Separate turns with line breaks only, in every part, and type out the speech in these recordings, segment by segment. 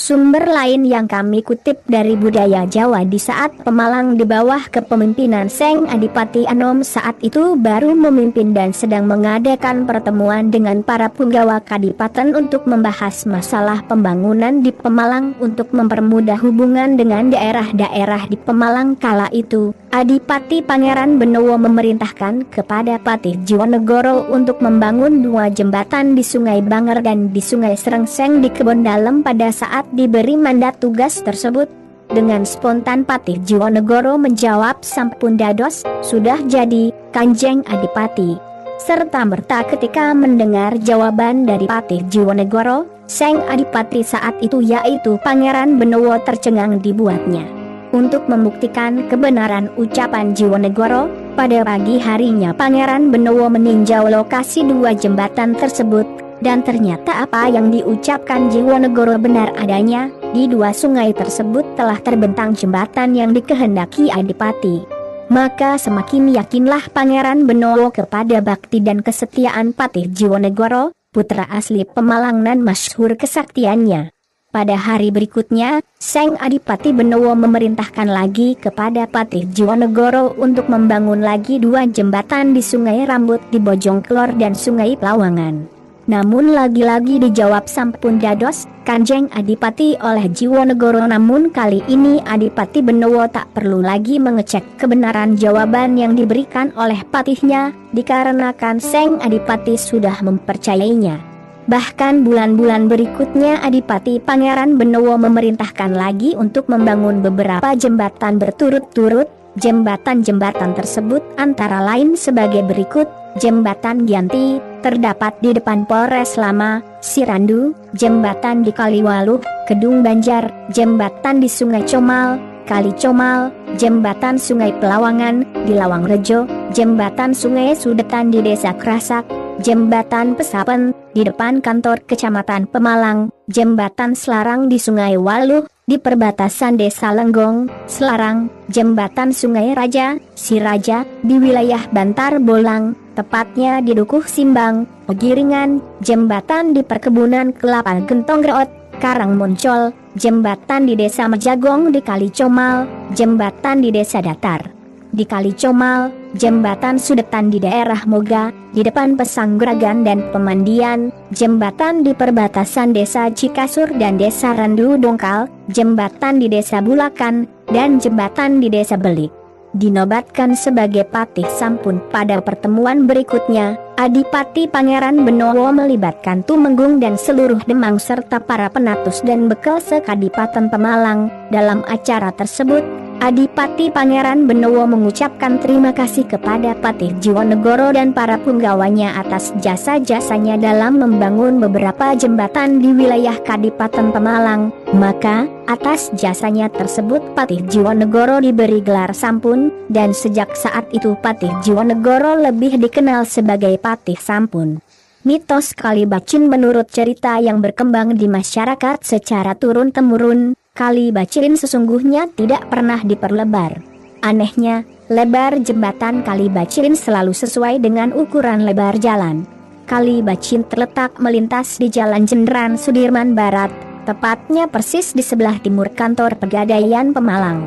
Sumber lain yang kami kutip dari budaya Jawa di saat Pemalang di bawah kepemimpinan Seng Adipati Anom saat itu baru memimpin dan sedang mengadakan pertemuan dengan para punggawa kadipaten untuk membahas masalah pembangunan di Pemalang untuk mempermudah hubungan dengan daerah-daerah di Pemalang kala itu. Adipati Pangeran Benowo memerintahkan kepada Patih Jiwanegoro untuk membangun dua jembatan di Sungai Banger dan di Sungai Serengseng di Kebon Dalem pada saat diberi mandat tugas tersebut. Dengan spontan Patih Jiwonegoro menjawab sampun dados, sudah jadi, Kanjeng Adipati. Serta merta ketika mendengar jawaban dari Patih Jiwonegoro, Seng Adipati saat itu yaitu Pangeran Benowo tercengang dibuatnya. Untuk membuktikan kebenaran ucapan Jiwonegoro, pada pagi harinya Pangeran Benowo meninjau lokasi dua jembatan tersebut dan ternyata apa yang diucapkan Jiwonegoro benar adanya, di dua sungai tersebut telah terbentang jembatan yang dikehendaki Adipati. Maka semakin yakinlah Pangeran Benowo kepada bakti dan kesetiaan Patih Jiwonegoro, putra asli Pemalang dan masyhur kesaktiannya. Pada hari berikutnya, Seng Adipati Benowo memerintahkan lagi kepada Patih Jiwonegoro untuk membangun lagi dua jembatan di Sungai Rambut di Bojongklor dan Sungai Pelawangan. Namun lagi-lagi dijawab sampun dados, Kanjeng Adipati oleh Jiwonegoro namun kali ini Adipati Benowo tak perlu lagi mengecek kebenaran jawaban yang diberikan oleh patihnya, dikarenakan Seng Adipati sudah mempercayainya. Bahkan bulan-bulan berikutnya Adipati Pangeran Benowo memerintahkan lagi untuk membangun beberapa jembatan berturut-turut, jembatan-jembatan tersebut antara lain sebagai berikut, Jembatan Gianti, terdapat di depan Polres Lama, Sirandu, Jembatan di Kaliwaluh, Kedung Banjar, Jembatan di Sungai Comal, Kali Comal, Jembatan Sungai Pelawangan, di Lawang Rejo, Jembatan Sungai Sudetan di Desa Krasak, Jembatan Pesapen, di depan kantor Kecamatan Pemalang, Jembatan Selarang di Sungai Waluh, di perbatasan Desa Lenggong, Selarang, Jembatan Sungai Raja, Siraja, di wilayah Bantar Bolang, tepatnya di Dukuh Simbang, Pegiringan, jembatan di perkebunan kelapa Gentong Reot, Karang Muncol, jembatan di Desa Mejagong di Kali Comal, jembatan di Desa Datar. Di Kali Comal, jembatan Sudetan di daerah Moga, di depan Pesanggeragan dan Pemandian, jembatan di perbatasan Desa Cikasur dan Desa Randu Dongkal, jembatan di Desa Bulakan, dan jembatan di Desa Belik dinobatkan sebagai patih sampun pada pertemuan berikutnya, Adipati Pangeran Benowo melibatkan Tumenggung dan seluruh Demang serta para penatus dan bekal sekadipaten Pemalang. Dalam acara tersebut, Adipati Pangeran Benowo mengucapkan terima kasih kepada Patih Jiwonegoro dan para punggawanya atas jasa-jasanya dalam membangun beberapa jembatan di wilayah Kadipaten Pemalang. Maka, atas jasanya tersebut Patih Jiwonegoro diberi gelar Sampun, dan sejak saat itu Patih Jiwonegoro lebih dikenal sebagai Patih Sampun. Mitos Kalibacin menurut cerita yang berkembang di masyarakat secara turun-temurun, Kali Bacin sesungguhnya tidak pernah diperlebar. Anehnya, lebar jembatan Kali Bacin selalu sesuai dengan ukuran lebar jalan. Kali Bacin terletak melintas di Jalan Jenderal Sudirman Barat, tepatnya persis di sebelah timur kantor Pegadaian Pemalang.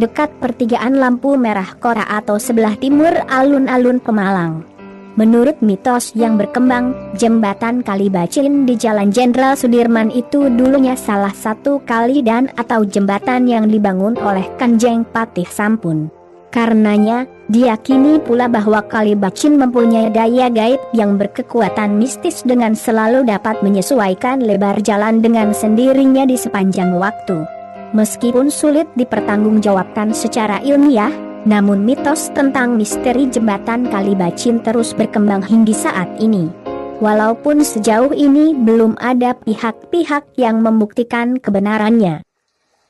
Dekat pertigaan lampu merah Kora atau sebelah timur alun-alun Pemalang. Menurut mitos yang berkembang, jembatan Kali Bacin di Jalan Jenderal Sudirman itu dulunya salah satu kali dan atau jembatan yang dibangun oleh Kanjeng Patih Sampun. Karenanya, diyakini pula bahwa Kali Bacin mempunyai daya gaib yang berkekuatan mistis dengan selalu dapat menyesuaikan lebar jalan dengan sendirinya di sepanjang waktu. Meskipun sulit dipertanggungjawabkan secara ilmiah, namun mitos tentang misteri jembatan Kalibacin terus berkembang hingga saat ini. Walaupun sejauh ini belum ada pihak-pihak yang membuktikan kebenarannya.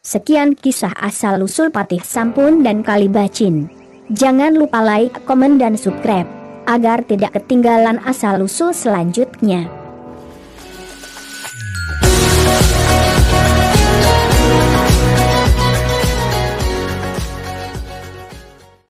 Sekian kisah asal-usul Patih Sampun dan Kalibacin. Jangan lupa like, komen dan subscribe, agar tidak ketinggalan asal-usul selanjutnya.